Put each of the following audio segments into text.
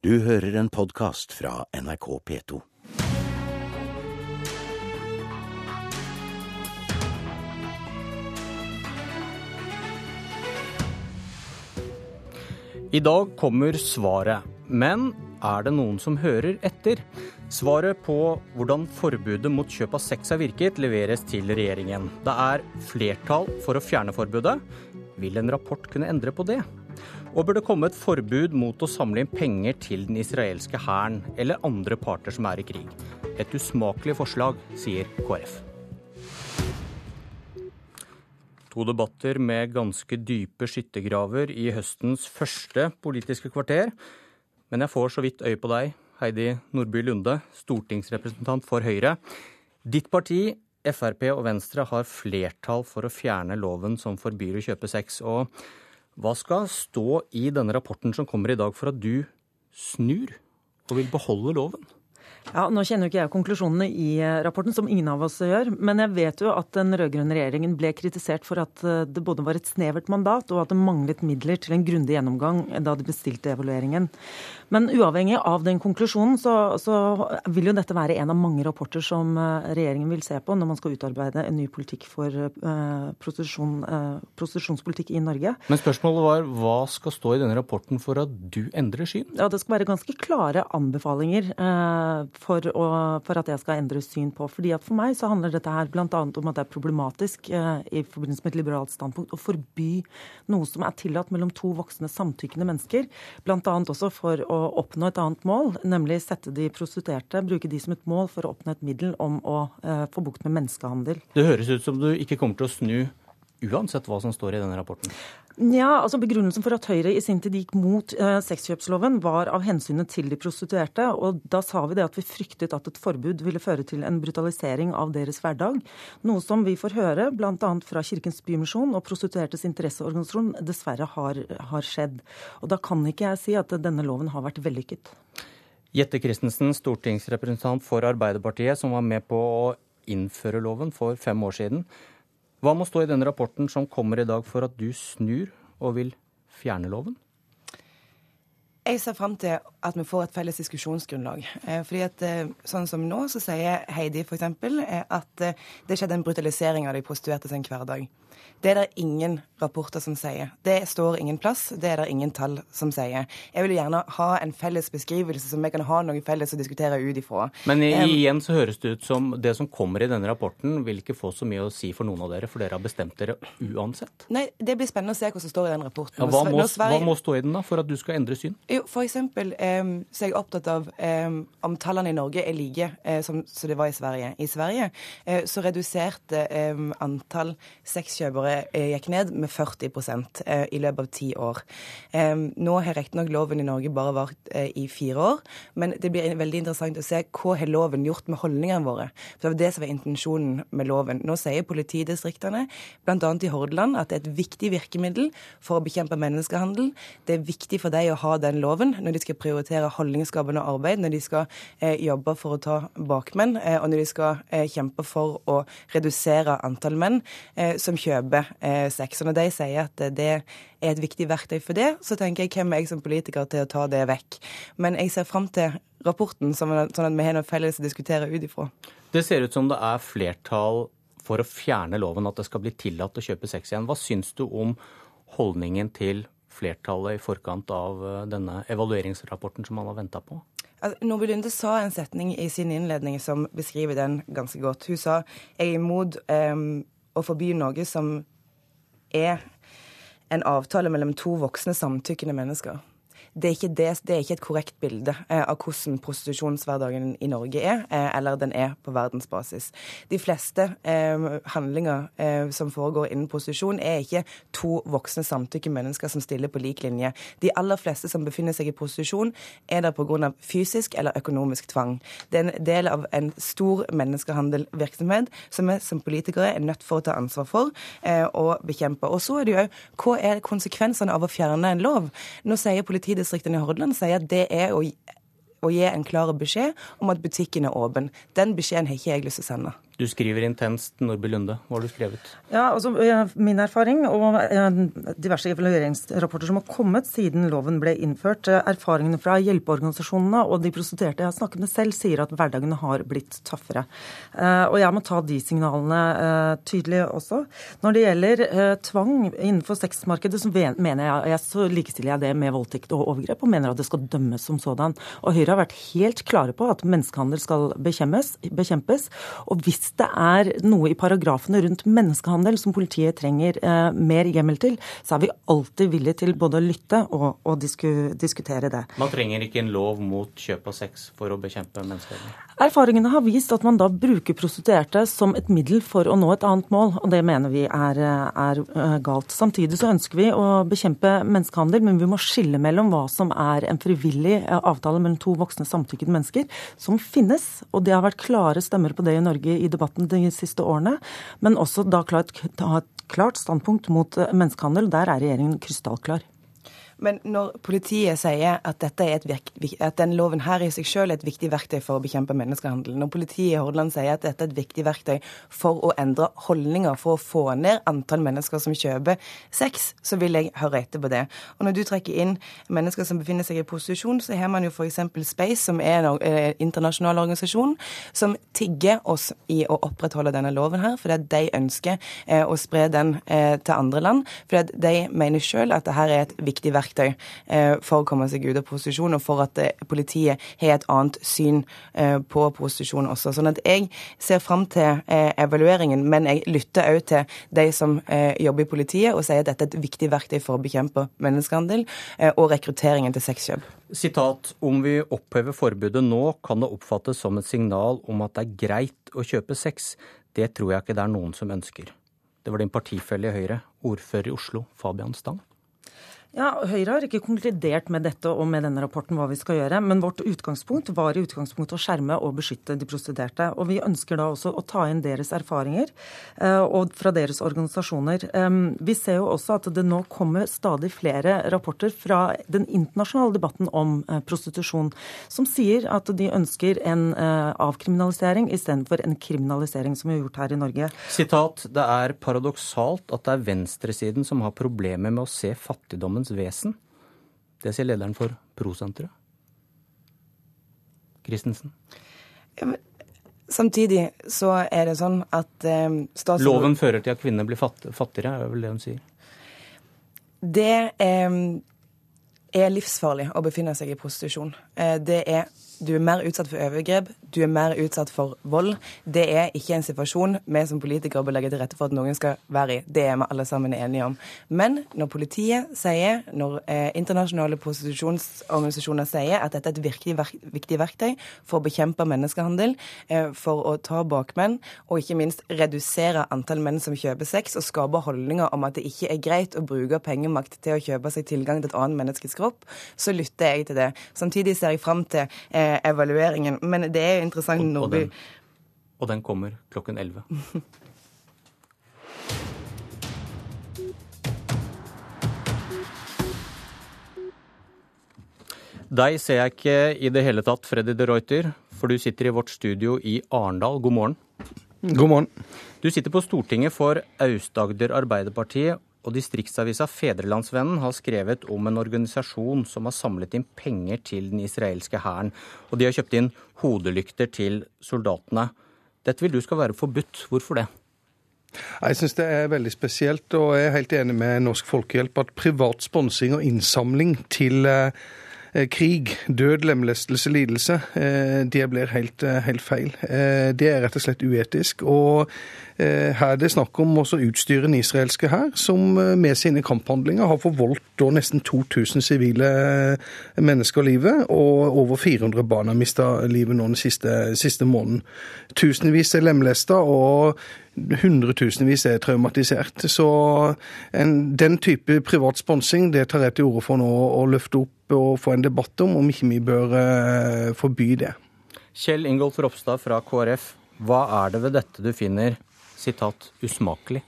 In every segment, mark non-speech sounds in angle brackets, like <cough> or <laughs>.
Du hører en podkast fra NRK P2. I dag kommer svaret, men er det noen som hører etter? Svaret på hvordan forbudet mot kjøp av sex har virket, leveres til regjeringen. Det er flertall for å fjerne forbudet. Vil en rapport kunne endre på det? Og bør det komme et forbud mot å samle inn penger til den israelske hæren eller andre parter som er i krig? Et usmakelig forslag, sier KrF. To debatter med ganske dype skyttergraver i høstens første politiske kvarter. Men jeg får så vidt øye på deg, Heidi Nordby Lunde, stortingsrepresentant for Høyre. Ditt parti, Frp og Venstre, har flertall for å fjerne loven som forbyr å kjøpe sex. Og hva skal stå i denne rapporten som kommer i dag for at du snur og vil beholde loven? Ja, Nå kjenner jo ikke jeg konklusjonene i eh, rapporten, som ingen av oss gjør. Men jeg vet jo at den rød-grønne regjeringen ble kritisert for at eh, det både var et snevert mandat og at det manglet midler til en grundig gjennomgang da de bestilte evalueringen. Men uavhengig av den konklusjonen, så, så, vil jo dette være en av mange rapporter som eh, regjeringen vil se på når man skal utarbeide en ny politikk for uh, prostitusjon, uh, prostitusjonspolitikk i Norge. Men spørsmålet var hva skal stå i denne rapporten for at du endrer syn? Ja, Det skal være ganske klare anbefalinger uh, for, å, for, at jeg skal endre syn på. Fordi at For meg så handler dette her bl.a. om at det er problematisk i forbindelse med et liberalt standpunkt å forby noe som er tillatt mellom to voksne samtykkende mennesker. Annet også for å oppnå et annet mål, nemlig sette de prostituerte, bruke de som et mål for å oppnå et middel om å eh, få bukt med menneskehandel. Det høres ut som du ikke kommer til å snu uansett hva som står i denne rapporten? Ja, altså Begrunnelsen for at Høyre i sin tid gikk mot eh, sexkjøpsloven, var av hensynet til de prostituerte. og Da sa vi det at vi fryktet at et forbud ville føre til en brutalisering av deres hverdag. Noe som vi får høre bl.a. fra Kirkens Bymisjon og prostituertes interesseorganisasjon dessverre har, har skjedd. Og Da kan ikke jeg si at denne loven har vært vellykket. Jette Christensen, stortingsrepresentant for Arbeiderpartiet, som var med på å innføre loven for fem år siden. Hva må stå i denne rapporten som kommer i dag for at du snur og vil fjerne loven? Jeg ser fram til at vi får et felles diskusjonsgrunnlag. Eh, fordi at eh, sånn som nå, så sier Heidi f.eks. Eh, at det skjedde en brutalisering av de prostituerte sin hverdag. Det er det ingen rapporter som sier. Det står ingen plass, det er det ingen tall som sier. Jeg vil gjerne ha en felles beskrivelse som vi kan ha noe felles å diskutere ut ifra. Men igjen så høres det ut som det som kommer i denne rapporten vil ikke få så mye å si for noen av dere, for dere har bestemt dere uansett? Nei, det blir spennende å se hva som står i den rapporten. Ja, hva, må, Sverige... hva, må, stå i den da, for at du skal endre syn? Jo, for eksempel um, så er jeg opptatt av um, om tallene i Norge er like uh, som, som, det var i Sverige. I Sverige uh, så reduserte um, antall sexkjøpere Eh, gikk ned med 40 eh, i løpet av ti år. Nå har riktignok loven i Norge bare vart eh, i fire år, men det blir veldig interessant å se hva har loven gjort med holdningene våre. For Det var det som var intensjonen med loven. Nå sier politidistriktene, bl.a. i Hordaland, at det er et viktig virkemiddel for å bekjempe menneskehandel. Det er viktig for dem å ha den loven når de skal prioritere holdningsskapende arbeid, når de skal eh, jobbe for å ta bakmenn, eh, og når de skal eh, kjempe for å redusere antall menn som kjøper eh, sex. Og når de sier at det er et viktig verktøy for det, så tenker jeg hvem er jeg som politiker til å ta det vekk. Men jeg ser fram til rapporten, sånn at vi har noe felles å diskutere ut ifra. Det ser ut som det er flertall for å fjerne loven, at det skal bli tillatt å kjøpe sex igjen. Hva syns du om holdningen til flertallet i forkant av eh, denne evalueringsrapporten som man har venta på? Altså, Nordby Lunde sa en setning i sin innledning som beskriver den ganske godt. Hun sa jeg er imot um, å forby noe som er en avtale mellom to voksne samtykkende mennesker det er, det, det er, ikke et korrekt bilde eh, av hvordan prostitusjonshverdagen i Norge er, eh, eller den er på verdensbasis. De fleste eh, handlinger som foregår innen prostitusjon, er ikke to voksne samtykke mennesker som stiller på lik linje. De aller fleste som befinner seg i prostitusjon, er der pga. fysisk eller økonomisk tvang. Det er en del av en stor menneskehandelvirksomhet som vi som politikere er nødt for å ta ansvar for og bekjempe. Og så er det jo hva er konsekvensene av å fjerne en lov? Nå sier politiet politidistriktene i Hordaland sier at det er å, å gi en klar beskjed om at butikken er åpen. Den beskjeden har ikke jeg lyst til å sende. Du skriver intenst, Nordby Lunde. Hva har du skrevet? Ja, altså Min erfaring og diverse evalueringsrapporter som har kommet siden loven ble innført, erfaringene fra hjelpeorganisasjonene og de prostituerte jeg har snakket med selv, sier at hverdagene har blitt tøffere. Og jeg må ta de signalene tydelig også. Når det gjelder tvang innenfor sexmarkedet, så mener jeg så likestiller jeg det med voldtekt og overgrep, og mener at det skal dømmes som sådan. Og Høyre har vært helt klare på at menneskehandel skal bekjempes. bekjempes og hvis det er noe i paragrafene rundt menneskehandel som politiet trenger eh, mer hjemmel til, så er vi alltid villige til både å lytte og, og disku, diskutere det. Man trenger ikke en lov mot kjøp av sex for å bekjempe menneskehandel? Erfaringene har vist at man da bruker prostituerte som et middel for å nå et annet mål, og det mener vi er, er eh, galt. Samtidig så ønsker vi å bekjempe menneskehandel, men vi må skille mellom hva som er en frivillig eh, avtale mellom to voksne samtykkede mennesker, som finnes, og det har vært klare stemmer på det i Norge i debatten de siste årene, men også da klart, ha et klart standpunkt mot eh, menneskehandel. Der er regjeringen krystallklar. Men når politiet sier at, at den loven her i seg selv er et viktig verktøy for å bekjempe menneskehandel, når politiet i Hordaland sier at dette er et viktig verktøy for å endre holdninger, for å få ned antall mennesker som kjøper sex, så vil jeg høre etter på det. Og når du trekker inn mennesker som befinner seg i posisjon, så har man jo f.eks. Space, som er en eh, internasjonal organisasjon, som tigger oss i å opprettholde denne loven her, fordi de ønsker eh, å spre den eh, til andre land. Fordi de mener sjøl at dette er et viktig verktøy verktøy eh, for å komme seg ut av prostitusjon, og for at eh, politiet har et annet syn eh, på prostitusjon også. Sånn at jeg ser fram til evalueringen, men jeg lytter òg til de som jobber i politiet og sier at dette er et viktig verktøy for å bekjempe menneskehandel og rekrutteringen til sexkjøp. Sitat om vi opphever forbudet nå, kan det oppfattes som et signal om at det er greit å kjøpe sex. Det tror jeg ikke det er noen som ønsker. Det var din partifelle i Høyre, ordfører i Oslo, Fabian Stang. Ja, Høyre har ikke konkludert med dette og med denne rapporten hva vi skal gjøre. Men vårt utgangspunkt var i utgangspunktet å skjerme og beskytte de prostituerte. Og vi ønsker da også å ta inn deres erfaringer eh, og fra deres organisasjoner. Vi ser jo også at det nå kommer stadig flere rapporter fra den internasjonale debatten om eh, prostitusjon, som sier at de ønsker en eh, avkriminalisering istedenfor en kriminalisering, som vi har gjort her i Norge. Sitat, det er paradoksalt at det er venstresiden som har problemer med å se fattigdommen ungdommens vesen. Det sier lederen for Prosenteret. Christensen. Ja, men samtidig så er det sånn at eh, statsråd... Loven fører til at kvinner blir fatt, fattigere, er vel det hun sier? Det eh, er livsfarlig å befinne seg i prostitusjon. Eh, det er du er mer utsatt for overgrep, du er mer utsatt for vold. Det er ikke en situasjon vi som politikere bør legge til rette for at noen skal være i. Det er vi alle sammen enige om. Men når politiet sier, når eh, internasjonale prostitusjonsorganisasjoner sier at dette er et virkelig verk, viktig verktøy for å bekjempe menneskehandel, eh, for å ta bakmenn, og ikke minst redusere antall menn som kjøper sex, og skape holdninger om at det ikke er greit å bruke pengemakt til å kjøpe seg tilgang til et annet menneskes kropp, så lytter jeg til det. Samtidig ser jeg fram til eh, evalueringen. Men det er jo interessant og, og, den, og den kommer klokken 11. <laughs> Deg ser jeg ikke i det hele tatt, Freddy de Reuter, for du sitter i vårt studio i Arendal. God morgen. God morgen. Du sitter på Stortinget for Aust-Agder Arbeiderparti, og distriktsavisa Fedrelandsvennen har skrevet om en organisasjon som har samlet inn penger til den israelske hæren. Og de har kjøpt inn hodelykter til soldatene. Dette vil du skal være forbudt. Hvorfor det? Jeg syns det er veldig spesielt, og jeg er helt enig med Norsk Folkehjelp at privat sponsing og innsamling til eh, krig, død, lemlestelse, lidelse, eh, det blir helt, eh, helt feil. Det er rett og slett uetisk. Og her er det snakk om å utstyre den israelske hær, som med sine kamphandlinger har forvoldt nesten 2000 sivile mennesker livet, og over 400 barn har mista livet nå den siste, siste måneden. Tusenvis er lemlesta, og hundretusenvis er traumatisert. Så en, den type privat sponsing det tar jeg til orde for nå å løfte opp og få en debatt om, om ikke vi bør uh, forby det. Kjell Ingolf Ropstad fra KrF, hva er det ved dette du finner sitat, usmakelig?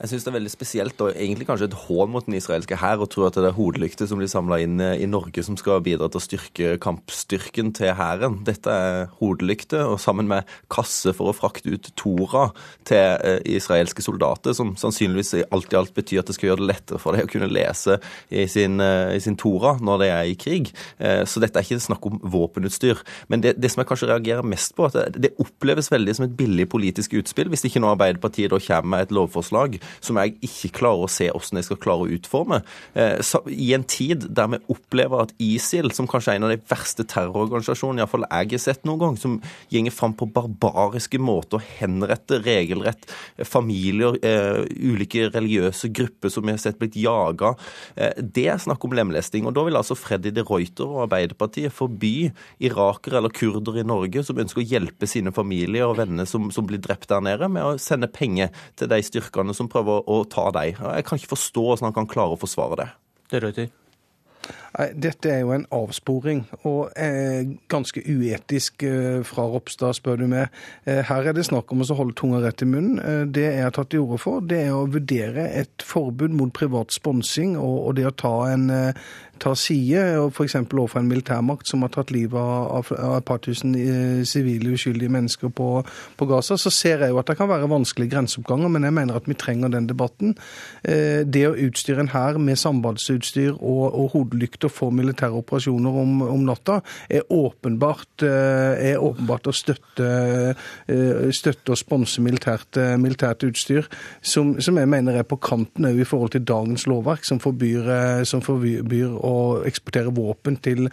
Jeg syns det er veldig spesielt og egentlig kanskje et hån mot den israelske hær å tro at det er hodelykter som blir samla inn eh, i Norge som skal bidra til å styrke kampstyrken til hæren. Dette er hodelykter, og sammen med kasse for å frakte ut Tora til eh, israelske soldater, som sannsynligvis alt i alt betyr at det skal gjøre det lettere for dem å kunne lese i sin, eh, i sin Tora når de er i krig. Så dette er ikke snakk om våpenutstyr. Men det, det som jeg kanskje reagerer mest på, at det, oppleves veldig som et billig politisk utspill hvis ikke nå Arbeiderpartiet da kommer med et lovforslag som jeg ikke klarer å se hvordan jeg skal klare å utforme. Eh, I en tid der vi opplever at ISIL, som kanskje er en av de verste terrororganisasjonene iallfall jeg har sett noen gang, som gjenger fram på barbariske måter og henretter regelrett familier, eh, ulike religiøse grupper som vi har sett blitt jaga, eh, det er snakk om lemlesting. Og da vil altså Freddy de Reuter og Arbeiderpartiet forby irakere eller kurdere i Norge som ønsker å hjelpe sine familier og venner som, som blir drept der nede, med å sende penger til de styrkene som prøver prøver å ta deg. Jeg kan ikke forstå hvordan han kan klare å forsvare det. Det røyter. Dette er jo en avsporing, og eh, ganske uetisk eh, fra Ropstad, spør du meg. Eh, her er det snakk om å holde tunga rett i munnen. Det jeg har tatt til orde for, det er å vurdere et forbud mot privat sponsing og, det å ta en ta side, f.eks. overfor en militærmakt som har tatt livet av, et par tusen sivile, uskyldige mennesker på, på, Gaza, så ser jeg jo at det kan være vanskelige grenseoppganger, men jeg mener at vi trenger den debatten. Det å utstyre en hær med sambandsutstyr og, og hodelykter få militære operasjoner om, om natta, er åpenbart, eh, er åpenbart å støtte, støtte og sponse militært, militært utstyr, som, som, jeg mener er på kanten i forhold til dagens lovverk, som forbyr, som forbyr å eksportere våpen til,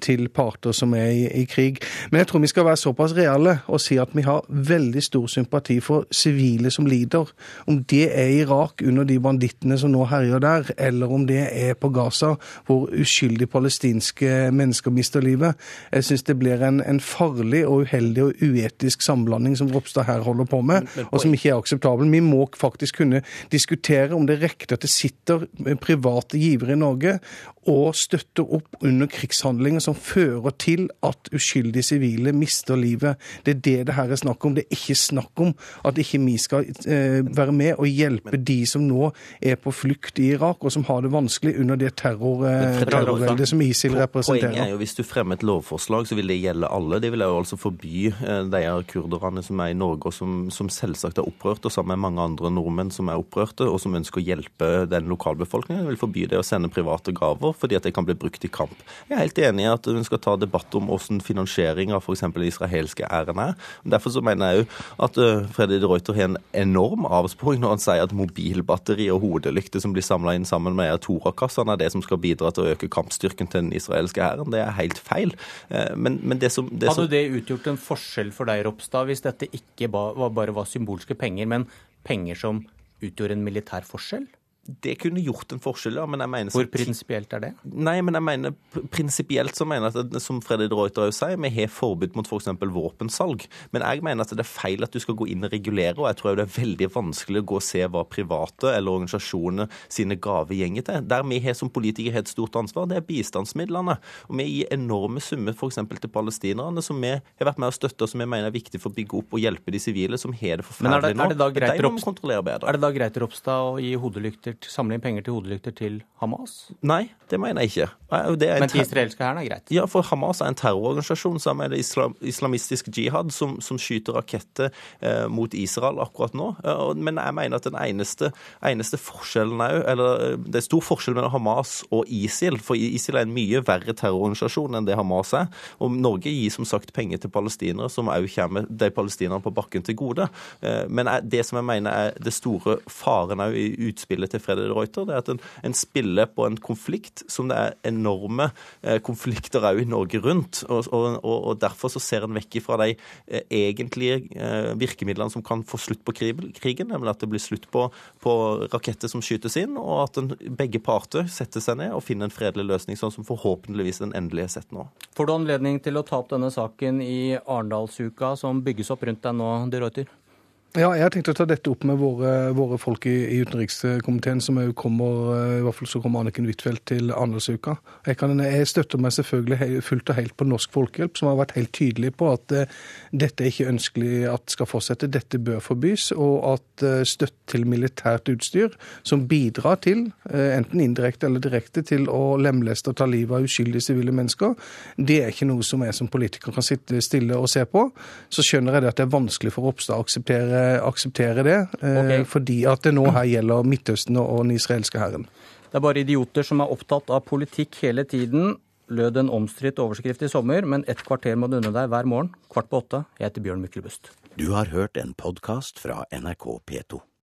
til parter som er i, i, krig. Men jeg tror vi skal være såpass reale og si at vi har veldig stor sympati for sivile som lider. Om det er Irak under de bandittene som nå herjer der, eller om det er på Gaza, hvor uskyldige palestinske mennesker mister livet. Jeg syns det blir en, en, farlig og uheldig og uetisk sammenblanding som Ropstad her holder på med, og som ikke er akseptabel. Vi må faktisk kunne diskutere om det riktig at det sitter private givere i Norge og støtter opp under krigshandlinger som fører til at uskyldige sivile mister livet. Det er det det her er snakk om. Det er ikke snakk om at ikke vi skal eh, være med og hjelpe de som nå er på flukt i Irak, og som har det vanskelig under det terror, eh, terrorveldet som ISIL representerer. Poenget er jo hvis du fremmer et lovforslag, så vil det gjelde alle. Det vil jo altså forby eh, de kurderne som er i Norge, og som, som selvsagt er opprørte, og sammen med mange andre nordmenn som er opprørte, og som ønsker å hjelpe den lokalbefolkningen. De vil forby det å sende private gaver fordi at det kan bli brukt i kamp. Jeg er helt enig i at vi skal ta debatt om hvordan finansiering av f.eks. israelske æren er. Derfor så mener jeg òg at uh, Freddy de Reuter har en enorm avsporing når han sier at mobilbatteri og hodelykter som blir samla inn sammen med Tora-kassene, er det som skal bidra til å øke kampstyrken til den israelske hæren. Det er helt feil. Uh, men, men det som, det Hadde det utgjort en forskjell for deg, Ropstad, hvis dette ikke bare var symbolske penger, men penger som utgjorde en militær forskjell? Det kunne gjort en forskjell, ja. Men jeg mener Hvor prinsipielt er det? Nei, men jeg mener prinsipielt så mener jeg at som Freddy de Reuter også sier, vi har forbud mot f.eks. For våpensalg. Men jeg mener at det er feil at du skal gå inn og regulere, og jeg tror det er veldig vanskelig å gå og se hva private eller organisasjoner sine gaver gjenger til. Der vi har som politikere har et stort ansvar, det er bistandsmidlene. Og vi gir enorme summer f.eks. til palestinerne, som vi har vært med å støtte, som vi mener er viktig for å bygge opp og hjelpe de sivile som har det forferdelig nå. Er det Er det da greit Ropstad, å gi hodelykter hodelykter, samle inn penger til hodelykter til Hamas? Nei, det mener jeg ikke. Men til israelske hæren er greit? Ja, for Hamas er en terrororganisasjon sammen med det islam, islamistisk jihad som, som skyter raketter eh, mot Israel akkurat nå. Eh, men jeg mener at den eneste, eneste forskjellen òg Eller eh, det er stor forskjell mellom Hamas og ISIL, for ISIL er en mye verre terrororganisasjon enn det Hamas er. Og Norge gir som sagt penger til palestinere, som òg kommer de palestinerne på bakken til gode. Eh, men det som jeg mener er det store faren òg i utspillet til Freddy de Ruiter, det er at en, en, spiller på en konflikt som det er enorme eh, konflikter òg i Norge rundt. Og, og, og, Derfor så ser en vekk fra de eh, egentlige eh, virkemidlene som kan få slutt på krigen, nemlig at det blir slutt på, på raketter som skytes inn, og at en, begge parter setter seg ned og finner en fredelig løsning, sånn som forhåpentligvis den endelige er sett nå. Får du anledning til å ta opp denne saken i Arendalsuka som bygges opp rundt deg nå, De Reuter? Ja, jeg har tenkt å ta dette opp med våre, våre folk i, i utenrikskomiteen, som kommer eh, I hvert fall så kommer Anniken Huitfeldt til Arendalsuka. Jeg, jeg støtter meg selvfølgelig fullt og helt på Norsk Folkehjelp, som har vært helt tydelig på at uh, dette er ikke ønskelig at skal fortsette. Dette bør forbys, og at uh, støtte til militært utstyr som bidrar til, uh, enten indirekte eller direkte, til å lemleste og ta livet av uskyldige sivile mennesker, det er ikke noe som jeg som politiker kan sitte stille og se på. Så skjønner jeg det at det er vanskelig for Ropstad å akseptere, akseptere det, okay. Fordi at det nå her gjelder Midtøsten og den israelske hæren. Det er bare idioter som er opptatt av politikk hele tiden, lød en omstridt overskrift i sommer, men ett kvarter må du unne deg hver morgen. Kvart på åtte. Jeg heter Bjørn Myklebust. Du har hørt en podkast fra NRK P2.